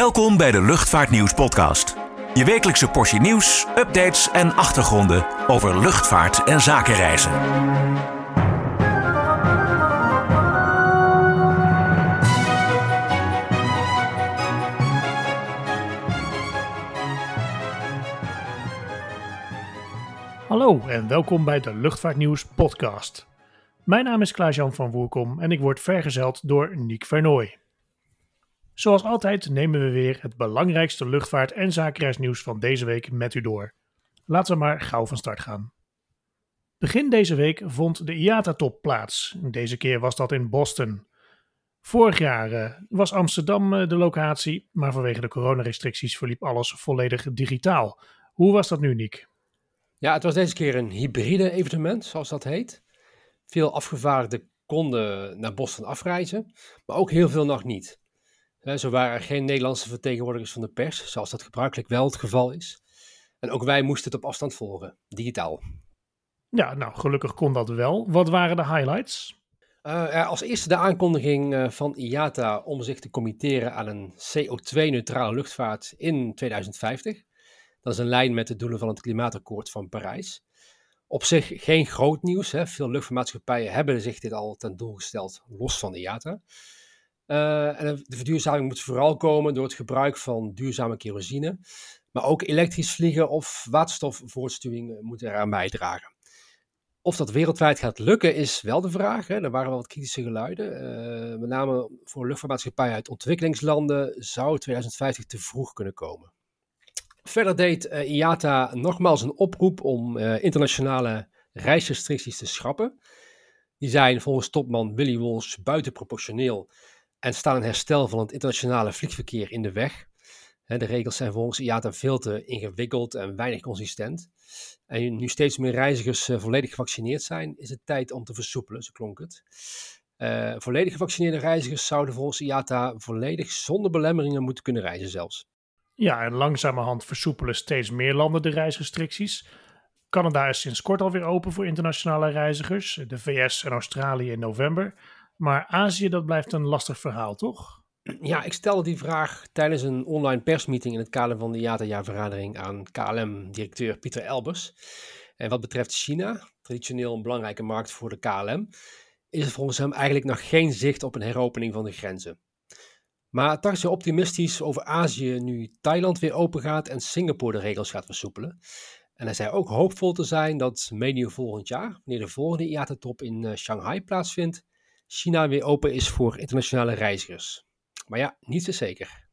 Welkom bij de Luchtvaartnieuws podcast. Je wekelijkse portie nieuws, updates en achtergronden over luchtvaart en zakenreizen. Hallo en welkom bij de Luchtvaartnieuws podcast. Mijn naam is Klaas-Jan van Woerkom en ik word vergezeld door Niek Vernooy. Zoals altijd nemen we weer het belangrijkste luchtvaart- en zakenreisnieuws van deze week met u door. Laten we maar gauw van start gaan. Begin deze week vond de IATA-top plaats. Deze keer was dat in Boston. Vorig jaar eh, was Amsterdam eh, de locatie, maar vanwege de coronarestricties verliep alles volledig digitaal. Hoe was dat nu, Niek? Ja, het was deze keer een hybride evenement, zoals dat heet. Veel afgevaardigden konden naar Boston afreizen, maar ook heel veel nog niet. Zo waren er geen Nederlandse vertegenwoordigers van de pers, zoals dat gebruikelijk wel het geval is. En ook wij moesten het op afstand volgen, digitaal. Ja, nou, gelukkig kon dat wel. Wat waren de highlights? Uh, als eerste de aankondiging uh, van IATA om zich te committeren aan een CO2-neutrale luchtvaart in 2050. Dat is een lijn met de doelen van het klimaatakkoord van Parijs. Op zich geen groot nieuws. Hè. Veel luchtvaartmaatschappijen hebben zich dit al ten doel gesteld, los van IATA. Uh, en de verduurzaming moet vooral komen door het gebruik van duurzame kerosine. Maar ook elektrisch vliegen of waterstofvoortstuwing moeten eraan bijdragen. Of dat wereldwijd gaat lukken is wel de vraag. Hè. Er waren wel wat kritische geluiden. Uh, met name voor luchtvaartmaatschappijen uit ontwikkelingslanden zou 2050 te vroeg kunnen komen. Verder deed IATA nogmaals een oproep om internationale reisrestricties te schrappen. Die zijn volgens topman Willy Walsh buitenproportioneel en staan een herstel van het internationale vliegverkeer in de weg. De regels zijn volgens IATA veel te ingewikkeld en weinig consistent. En nu steeds meer reizigers eh, volledig gevaccineerd zijn, is het tijd om te versoepelen, zo klonk het. Uh, volledig gevaccineerde reizigers zouden volgens IATA volledig zonder belemmeringen moeten kunnen reizen zelfs. Ja, en langzamerhand versoepelen steeds meer landen de reisrestricties. Canada is sinds kort alweer open voor internationale reizigers, de VS en Australië in november. Maar Azië, dat blijft een lastig verhaal, toch? Ja, ik stelde die vraag tijdens een online persmeeting in het kader van de IATA-jaarvergadering aan KLM-directeur Pieter Elbers. En wat betreft China, traditioneel een belangrijke markt voor de KLM, is er volgens hem eigenlijk nog geen zicht op een heropening van de grenzen. Maar hij optimistisch over Azië nu Thailand weer open gaat en Singapore de regels gaat versoepelen. En hij zei ook hoopvol te zijn dat medio volgend jaar, wanneer de volgende IATA-top in eh, Shanghai plaatsvindt, China weer open is voor internationale reizigers. Maar ja, niet zo zeker.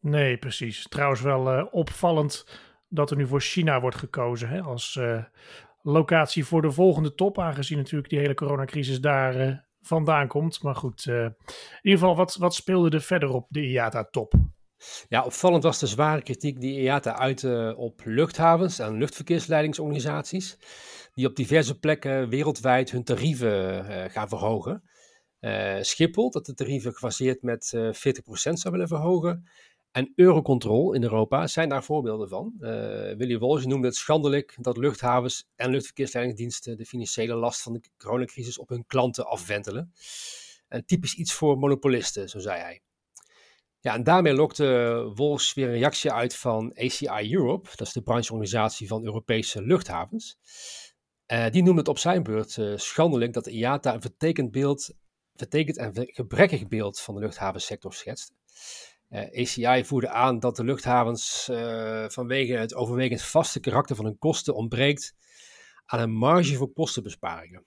Nee, precies. Trouwens wel uh, opvallend dat er nu voor China wordt gekozen hè, als uh, locatie voor de volgende top, aangezien natuurlijk die hele coronacrisis daar uh, vandaan komt. Maar goed, in ieder geval, wat, wat speelde er verder op de IATA-top? Ja, opvallend was de zware kritiek die IATA uitte op luchthavens en luchtverkeersleidingsorganisaties, die op diverse plekken wereldwijd hun tarieven gaan verhogen. Uh, Schiphol, dat de tarieven gefaseerd met uh, 40% zou willen verhogen. En Eurocontrol in Europa zijn daar voorbeelden van. Uh, Willy Walsh noemde het schandelijk dat luchthavens en luchtverkeersleidingsdiensten de financiële last van de coronacrisis op hun klanten afwentelen. En typisch iets voor monopolisten, zo zei hij. Ja, en daarmee lokte Walsh weer een reactie uit van ACI Europe, dat is de brancheorganisatie van Europese luchthavens. Die noemde het op zijn beurt uh, schandelijk dat IATA een vertekend beeld vertekend en gebrekkig beeld van de luchthavensector schetst. Eh, ACI voerde aan dat de luchthavens uh, vanwege het overwegend vaste karakter van hun kosten ontbreekt aan een marge voor kostenbesparingen.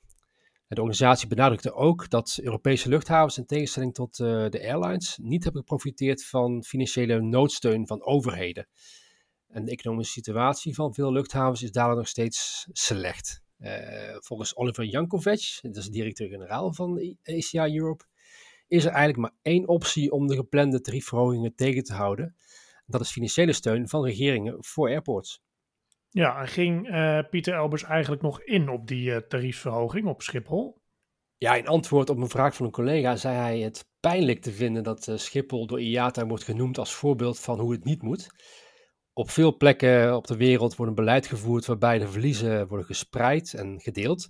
De organisatie benadrukte ook dat Europese luchthavens in tegenstelling tot uh, de airlines niet hebben geprofiteerd van financiële noodsteun van overheden. En de economische situatie van veel luchthavens is daardoor nog steeds slecht. Uh, volgens Oliver Jankovic, dat is de directeur-generaal van ACI Europe, is er eigenlijk maar één optie om de geplande tariefverhogingen tegen te houden. Dat is financiële steun van regeringen voor airports. Ja, en ging uh, Pieter Elbers eigenlijk nog in op die uh, tariefverhoging op Schiphol? Ja, in antwoord op een vraag van een collega zei hij het pijnlijk te vinden dat Schiphol door IATA wordt genoemd als voorbeeld van hoe het niet moet. Op veel plekken op de wereld wordt een beleid gevoerd waarbij de verliezen worden gespreid en gedeeld.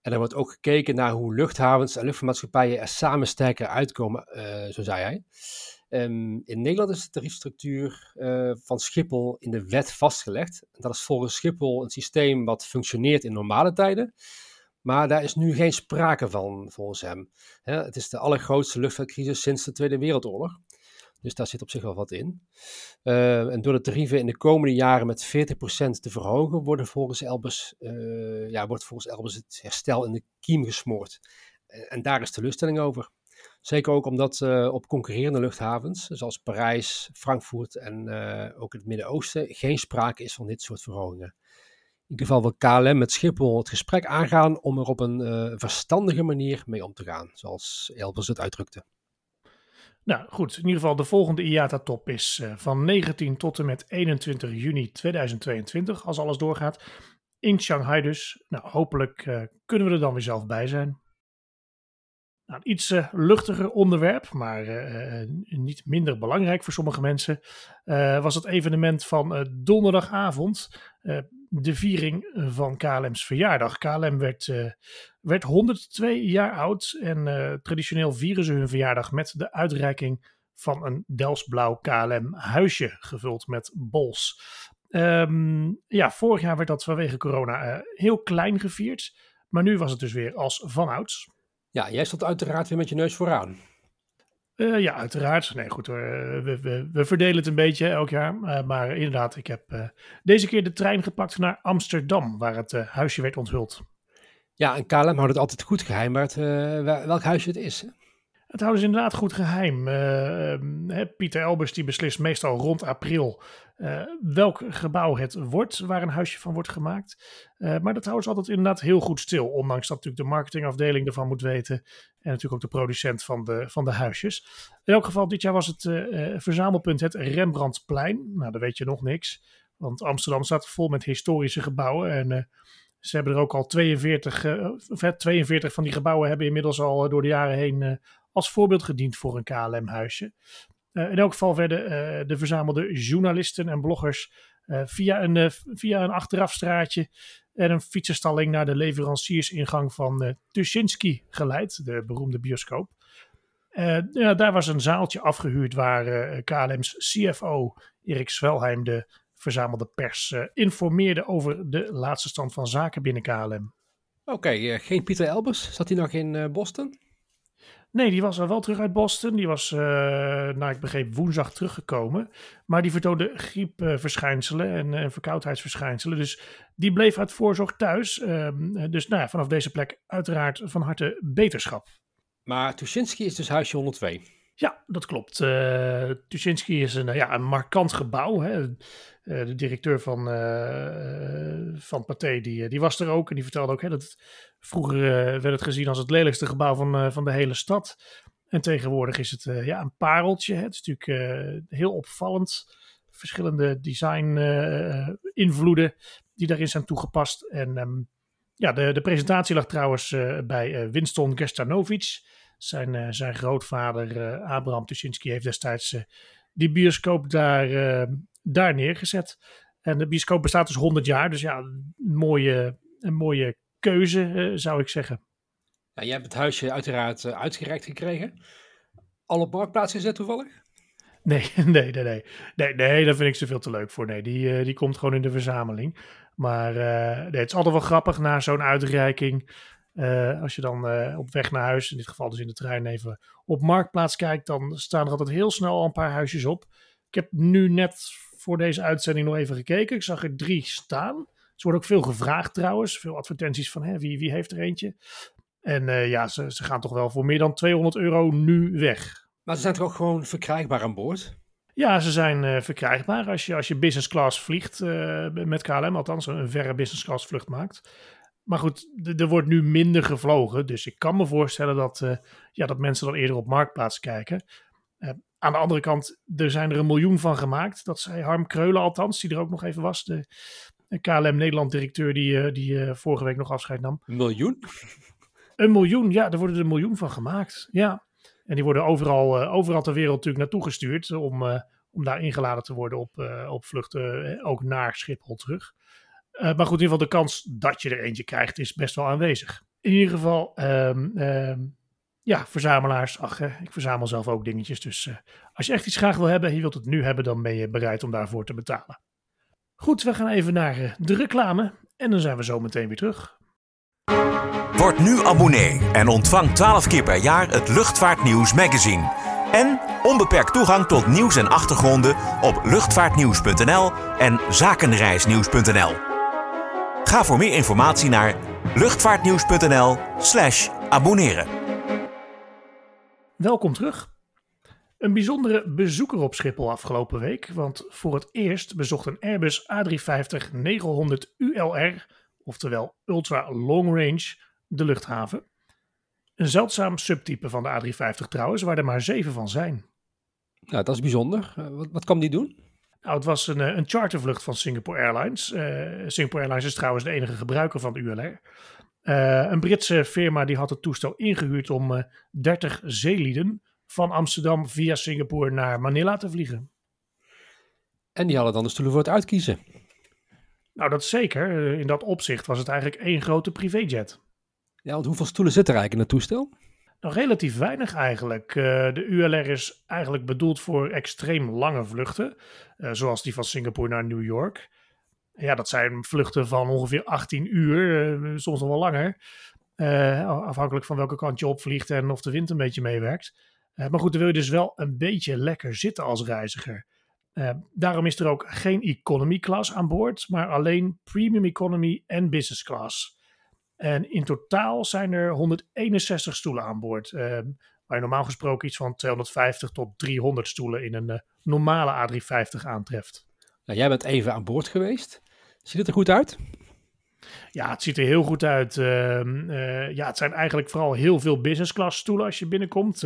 En er wordt ook gekeken naar hoe luchthavens en luchtvaartmaatschappijen er samen sterker uitkomen, uh, zo zei hij. Ehm, in Nederland is de tariefstructuur uh, van Schiphol in de wet vastgelegd. Dat is volgens Schiphol een systeem wat functioneert in normale tijden. Maar daar is nu geen sprake van, volgens hem. het is de allergrootste luchtvaartcrisis sinds de Tweede Wereldoorlog. Dus daar zit op zich wel wat in. Uh, en door de tarieven in de komende jaren met 40% te verhogen, worden volgens Elbers, uh, ja, wordt volgens Elbers het herstel in de kiem gesmoord. En, daar is teleurstelling over. Zeker ook omdat uh, op concurrerende luchthavens, zoals Parijs, Frankfurt en ook het Midden-Oosten, geen sprake is van dit soort verhogingen. In ieder geval wil KLM met Schiphol het gesprek aangaan om er op een verstandige manier mee om te gaan, zoals Elbers het uitdrukte. Nou goed, in ieder geval de volgende IATA-top is uh, van 19 tot en met 21 juni 2022, als alles doorgaat. In Shanghai dus. Nou, hopelijk uh, kunnen we er dan weer zelf bij zijn. Nou, een iets uh, luchtiger onderwerp, maar niet minder belangrijk voor sommige mensen, was het evenement van donderdagavond de viering van KLM's verjaardag. KLM werd, werd 102 jaar oud en traditioneel vieren ze hun verjaardag met de uitreiking van een Delsblauw KLM huisje gevuld met bols. Um, ja, vorig jaar werd dat vanwege corona heel klein gevierd, maar nu was het dus weer als vanouds. Ja, jij stond uiteraard weer met je neus vooraan. Uh, ja, uiteraard. Nee, goed We, we, we, verdelen het een beetje elk jaar. Uh, maar inderdaad, ik heb uh, deze keer de trein gepakt naar Amsterdam, waar het huisje werd onthuld. Ja, en KLM houdt het altijd goed geheim, maar het, welk huisje het is. Het houden ze inderdaad goed geheim. Uh, Pieter Elbers die beslist meestal rond april uh, welk gebouw het wordt waar een huisje van wordt gemaakt. Uh, maar dat houden ze altijd inderdaad heel goed stil. Ondanks dat natuurlijk de marketingafdeling ervan moet weten. En natuurlijk ook de producent van de, van de huisjes. In elk geval, dit jaar was het verzamelpunt het Rembrandtplein. Nou, daar weet je nog niks. Want Amsterdam staat vol met historische gebouwen. En ze hebben er ook al 42, 42 van die gebouwen hebben inmiddels al door de jaren heen als voorbeeld gediend voor een KLM-huisje. Uh, in elk geval werden uh, de verzamelde journalisten en bloggers uh, via, een, via een achterafstraatje en een fietsenstalling naar de leveranciersingang van Tuschinski geleid, de beroemde bioscoop. ja, daar was een zaaltje afgehuurd waar KLM's CFO Erik Swelheim de verzamelde pers informeerde over de laatste stand van zaken binnen KLM. Oké, geen Pieter Elbers. Zat hij nog in Boston? Nee, die was al wel terug uit Boston. Die was, uh, ik begreep, woensdag teruggekomen. Maar die vertoonde griepverschijnselen en, en verkoudheidsverschijnselen. Dus die bleef uit voorzorg thuis. Ehm, dus nou vanaf deze plek uiteraard van harte beterschap. Maar Tuschinski is dus huisje 102. Ja, dat klopt. Uh, Tuschinski is een, ja, een markant gebouw. Hè. Eh, de directeur van, uh, van Pathé, die, die was er ook. En die vertelde ook hè, dat het, vroeger werd het gezien als het lelijkste gebouw van, van de hele stad. En tegenwoordig is het ja, een pareltje. Hè. Het is natuurlijk heel opvallend. Verschillende design invloeden die daarin zijn toegepast. En um, ja, de, de presentatie lag trouwens bij Winston Gerstanovic. Zijn, zijn grootvader Abraham Tuschinski heeft destijds die bioscoop daar daar neergezet. En de bioscoop bestaat dus 100 jaar. Dus ja, een mooie, een mooie keuze zou ik zeggen. Ja, jij hebt het huisje uiteraard uitgereikt gekregen. Al op marktplaats gezet toevallig? Nee, nee, nee, nee. Nee, nee daar vind ik ze veel te leuk voor. Nee, die, uh, die komt gewoon in de verzameling. Maar nee, het is altijd wel grappig na zo'n uitreiking. Als je dan op weg naar huis, in dit geval dus in de trein, even op marktplaats kijkt, dan staan er altijd heel snel al een paar huisjes op. Ik heb nu net voor deze uitzending nog even gekeken. Ik zag er drie staan. Ze worden ook veel gevraagd trouwens. Veel advertenties van hè, wie, wie heeft er eentje. En uh, ja, ze, ze gaan toch wel voor meer dan 200 euro nu weg. Maar ze zijn toch ook gewoon verkrijgbaar aan boord? Ja, ze zijn uh, verkrijgbaar als je, als je business class vliegt uh, met KLM, althans een verre business class vlucht maakt. Maar goed, er wordt nu minder gevlogen, dus ik kan me voorstellen dat, uh, ja, dat mensen dan eerder op marktplaats kijken. Aan de andere kant, er zijn er een miljoen van gemaakt. Dat zei Harm Kreulen althans, die er ook nog even was. De KLM Nederland-directeur die, eh, die vorige week nog afscheid nam. Een miljoen? Een miljoen, ja, er worden er een miljoen van gemaakt. Ja. En die worden overal, overal ter wereld natuurlijk naartoe gestuurd om, om daar ingeladen te worden op, op vluchten, ook naar Schiphol terug. Maar goed, in ieder geval de kans dat je er eentje krijgt is best wel aanwezig. In ieder geval, um, ja, verzamelaars. Ach, ik verzamel zelf ook dingetjes. Dus als je echt iets graag wil hebben en je wilt het nu hebben, dan ben je bereid om daarvoor te betalen. Goed, we gaan even naar de reclame en dan zijn we zo meteen weer terug. Word nu abonnee en ontvang 12 keer per jaar het Luchtvaartnieuws magazine. En onbeperkt toegang tot nieuws en achtergronden op luchtvaartnieuws.nl en zakenreisnieuws.nl. Ga voor meer informatie naar luchtvaartnieuws.nl/slash abonneren. Welkom terug. Een bijzondere bezoeker op Schiphol afgelopen week, want voor het eerst bezocht een Airbus A350-900 ULR, oftewel Ultra Long Range, de luchthaven. Een zeldzaam subtype van de A350 trouwens, waar er maar zeven van zijn. Nou, dat is bijzonder. Uh, wat, wat kwam die doen? Nou, het was een, eh, een chartervlucht van Singapore Airlines. Uh, Singapore Airlines is trouwens de enige gebruiker van de ULR. Uh, een Britse firma die had het toestel ingehuurd om 30 zeelieden van Amsterdam via Singapore naar Manila te vliegen. En die hadden dan de stoelen voor het uitkiezen. Nou, dat zeker. In dat opzicht was het eigenlijk één grote privéjet. Ja, want hoeveel stoelen zitten er eigenlijk in het toestel? Nog relatief weinig eigenlijk. Uh, de ULR is eigenlijk bedoeld voor extreem lange vluchten, uh, zoals die van Singapore naar New York. Ja, dat zijn vluchten van ongeveer 18 uur, uh, soms nog wel langer. afhankelijk van welke kant je opvliegt en of de wind een beetje meewerkt. maar goed, dan wil je dus wel een beetje lekker zitten als reiziger. daarom is er ook geen economy class aan boord, maar alleen premium economy en business class. En in totaal zijn er 161 stoelen aan boord. Uh, waar je normaal gesproken iets van 250 tot 300 stoelen in een uh, normale A350 aantreft. Nou, jij bent even aan boord geweest. Ziet het er goed uit? Ja, het ziet er heel goed uit. Uh, ja, het zijn eigenlijk vooral heel veel business class stoelen als je binnenkomt.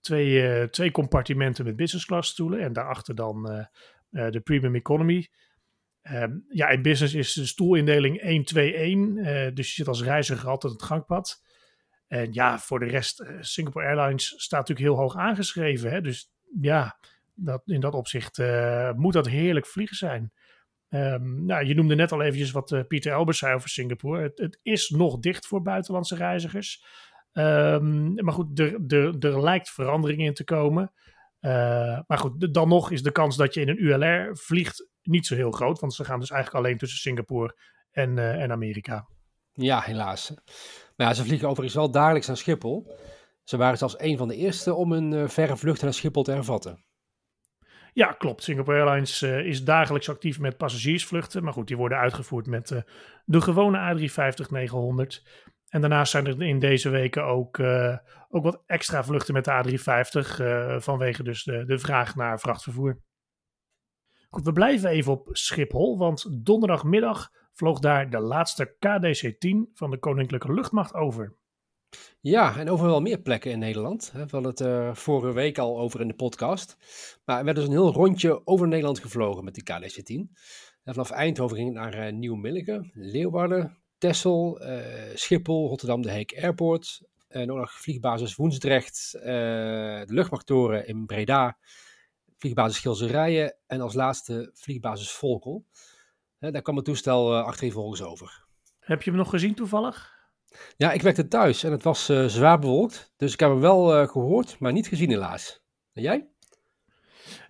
twee, twee compartimenten met business class stoelen en daarachter dan de premium economy. Ehm, ja, in business is de stoelindeling 1-2-1. Uh, eh, dus je zit als reiziger altijd het gangpad. En ja, voor de rest, uh, Singapore Airlines staat natuurlijk heel hoog aangeschreven. Hè? Dus ja, dat, in dat opzicht uh, moet dat heerlijk vliegen zijn. Um, nou, je noemde net al eventjes wat Pieter Elbers zei over Singapore. Het, het, is nog dicht voor buitenlandse reizigers. Um, maar goed, er, er, er lijkt verandering in te komen. maar goed, dan nog is de kans dat je in een ULR vliegt niet zo heel groot, want ze gaan dus eigenlijk alleen tussen Singapore en, uh, en Amerika. Ja, helaas. Maar ja, ze vliegen overigens wel dagelijks naar Schiphol. Ze waren zelfs een van de eerste om een uh, verre vlucht naar Schiphol te hervatten. Ja, klopt. Singapore Airlines uh, is dagelijks actief met passagiersvluchten. Maar goed, die worden uitgevoerd met uh, de gewone A350-900. En daarnaast zijn er in deze weken ook, uh, ook wat extra vluchten met de A350. vanwege dus de, de vraag naar vrachtvervoer. We blijven even op Schiphol, want donderdagmiddag vloog daar de laatste KDC-10 van de Koninklijke Luchtmacht over. Ja, en over wel meer plekken in Nederland. We hadden het uh, vorige week al over in de podcast. Maar er werd dus een heel rondje over Nederland gevlogen met die KDC-10. vanaf Eindhoven ging het naar uh, Nieuw-Milligen, Leeuwarden, Texel, uh, Schiphol, Rotterdam de Heek Airport. En vliegbasis Woensdrecht, de luchtmachttoren in Breda vliegbasis Gilserijen en als laatste vliegbasis Volkel. daar kwam het toestel uh, achtereenvolgens over. Heb je hem nog gezien toevallig? Ja, ik werkte thuis en het was uh, zwaar bewolkt. Dus ik heb hem wel uh, gehoord, maar niet gezien helaas. En jij?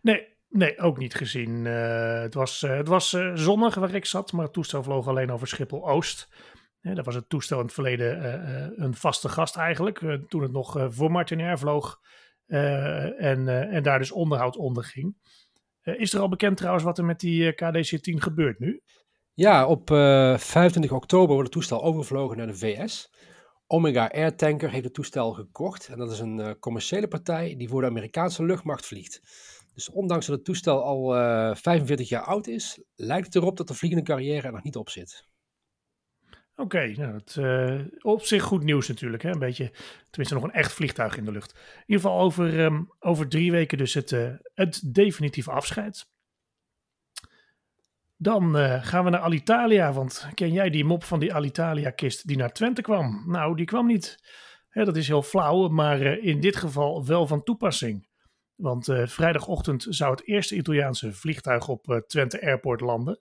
Nee, nee ook niet gezien. het was, het was zonnig waar ik zat, maar het toestel vloog alleen over Schiphol-Oost. Ja, dat was het toestel in het verleden een vaste gast eigenlijk. toen het nog voor Martinair vloog, eh, en, eh, en daar dus onderhoud onder ging. Eh, is er al bekend trouwens wat er met die KDC-10 gebeurt nu? Ja, op 25 oktober wordt het toestel overgevlogen naar de VS. Omega Air Tanker heeft het toestel gekocht. En dat is een commerciële partij die voor de Amerikaanse luchtmacht vliegt. Dus ondanks dat het toestel al 45 jaar oud is, lijkt het erop dat de vliegende carrière er nog niet op zit. Oké, nou, uh, op zich goed nieuws natuurlijk. Hè? Een beetje, tenminste nog een echt vliegtuig in de lucht. In ieder geval over, um, over drie weken dus het, uh, het definitieve afscheid. Dan uh, gaan we naar Alitalia, want ken jij die mop van die Alitalia-kist die naar Twente kwam? Nou, die kwam niet. Hè, dat is heel flauw, maar in dit geval wel van toepassing. Want vrijdagochtend zou het eerste Italiaanse vliegtuig op Twente Airport landen.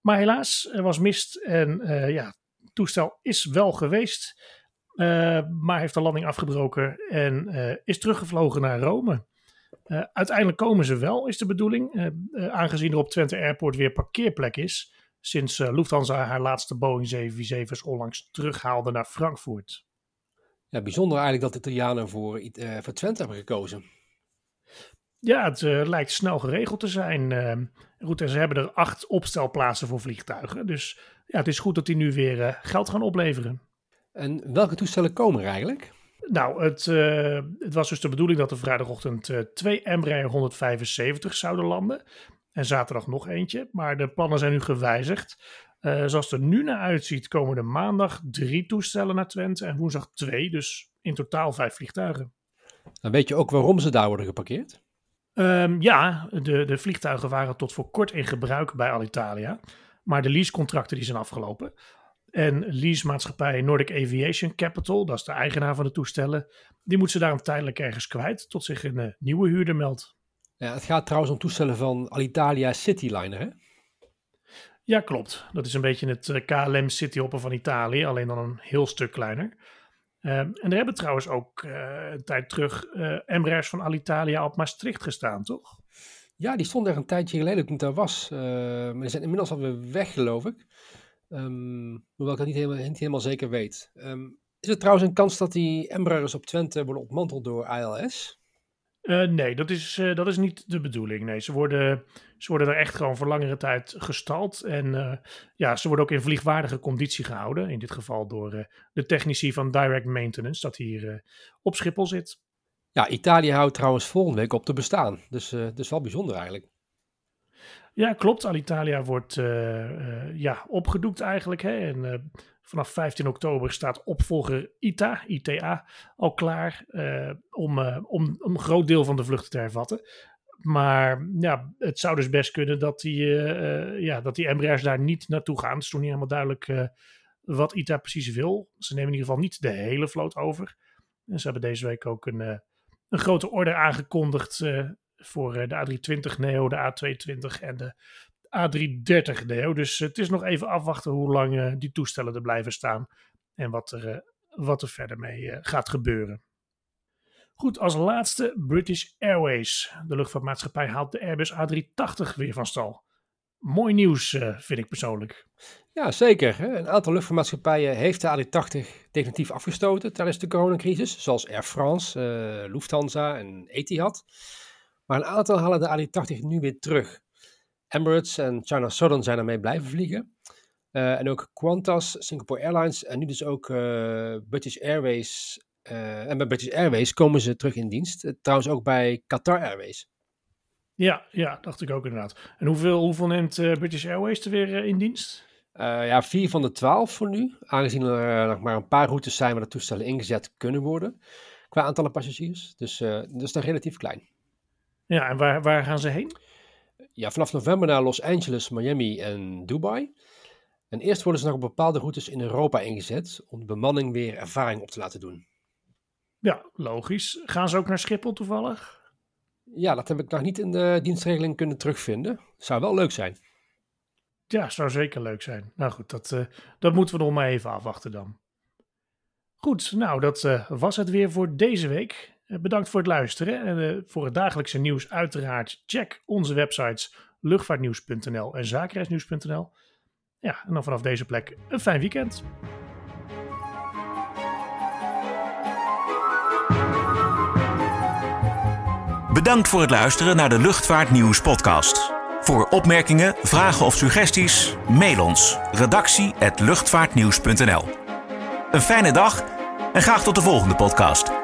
Maar helaas, er was mist en ja, toestel is wel geweest. maar heeft de landing afgebroken en is teruggevlogen naar Rome. uiteindelijk komen ze wel, is de bedoeling. aangezien er op Twente Airport weer parkeerplek is. Sinds Lufthansa haar laatste Boeing 747's onlangs terughaalde naar Frankfurt. Ja, bijzonder eigenlijk dat de Italianen voor, voor Twente hebben gekozen. Ja, het uh, lijkt snel geregeld te zijn. Uh, goed, en ze hebben er acht opstelplaatsen voor vliegtuigen. Dus ja, het is goed dat die nu weer uh, geld gaan opleveren. En welke toestellen komen er eigenlijk? Nou, het, het was dus de bedoeling dat er vrijdagochtend twee Embraer 175 zouden landen. En zaterdag nog eentje. Maar de plannen zijn nu gewijzigd. zoals het er nu naar uitziet, komen er maandag drie toestellen naar Twente en woensdag twee. Dus in totaal vijf vliegtuigen. Dan weet je ook waarom ze daar worden geparkeerd? Um, ja, de, de vliegtuigen waren tot voor kort in gebruik bij Alitalia. Maar de leasecontracten die zijn afgelopen. En leasemaatschappij Nordic Aviation Capital, dat is de eigenaar van de toestellen, die moet ze daarom tijdelijk ergens kwijt tot zich een uh, nieuwe huurder meldt. Ja, het gaat trouwens om toestellen van Alitalia Cityliner, hè? Ja, klopt. Dat is een beetje het uh, KLM Cityhopper van Italië, alleen dan een heel stuk kleiner. Uh, en er hebben trouwens ook uh, een tijd terug Embraers van Alitalia op Maastricht gestaan, toch? Ja, die stond er een tijdje geleden toen ik daar was. maar die zijn inmiddels alweer weg, geloof ik. Um, hoewel ik dat niet helemaal, niet helemaal zeker weet. Is er trouwens een kans dat die Embraers op Twente worden ontmanteld door ALS? Uh, nee, dat is, uh, dat is niet de bedoeling. Nee, ze worden, ze worden er echt gewoon voor langere tijd gestald. En uh, ja, ze worden ook in vliegwaardige conditie gehouden. In dit geval door de technici van Direct Maintenance, dat hier op Schiphol zit. Ja, Italië houdt trouwens volgende week op te bestaan. Dus dat is wel bijzonder eigenlijk. Ja, klopt. Alitalia wordt ja, opgedoekt eigenlijk. Hè? En Vanaf 15 oktober staat opvolger ITA, ITA, al klaar om, uh, om, om, een groot deel van de vluchten te hervatten. Maar ja, het zou dus best kunnen dat die, uh, ja, dat die Embraers daar niet naartoe gaan. Het is toen niet helemaal duidelijk wat ITA precies wil. Ze nemen in ieder geval niet de hele vloot over. En ze hebben deze week ook een, een grote order aangekondigd voor de A320 Neo, de A220 en de A330 Neo. Dus het is nog even afwachten hoe lang uh, die toestellen er blijven staan en wat er, uh, wat er verder mee uh, gaat gebeuren. Goed, als laatste British Airways. De luchtvaartmaatschappij haalt de Airbus A380 weer van stal. Mooi nieuws, vind ik persoonlijk. Ja, zeker. Een aantal luchtvaartmaatschappijen heeft de A380 definitief afgestoten tijdens de coronacrisis, zoals Air France, Lufthansa en Etihad. Maar een aantal halen de A380 nu weer terug. Emirates en China Southern zijn ermee blijven vliegen. Uh, en ook Qantas, Singapore Airlines en nu dus ook uh, British Airways. Uh, en bij British Airways komen ze terug in dienst. trouwens ook bij Qatar Airways. Ja, ja, dacht ik ook inderdaad. En hoeveel, hoeveel neemt British Airways er weer in dienst? ja, vier van de twaalf voor nu. Aangezien er nog maar een paar routes zijn waar de toestellen ingezet kunnen worden. Qua aantallen passagiers. Dus, dus dan relatief klein. Ja, en waar, waar gaan ze heen? Ja, vanaf november naar Los Angeles, Miami en Dubai. En eerst worden ze nog op bepaalde routes in Europa ingezet om de bemanning weer ervaring op te laten doen. Ja, logisch. Gaan ze ook naar Schiphol toevallig? Ja, dat heb ik nog niet in de dienstregeling kunnen terugvinden. Zou wel leuk zijn. Ja, zou zeker leuk zijn. Nou goed, dat, uh, dat moeten we nog maar even afwachten dan. Goed, nou dat uh, was het weer voor deze week. Eh, bedankt voor het luisteren. En uh, voor het dagelijkse nieuws uiteraard check onze websites luchtvaartnieuws.nl en zakenreisnieuws.nl. Ja, en dan vanaf deze plek een fijn weekend. Bedankt voor het luisteren naar de Luchtvaartnieuws podcast. Voor opmerkingen, vragen of suggesties, mail ons redactie@luchtvaartnieuws.nl. Een fijne dag en graag tot de volgende podcast.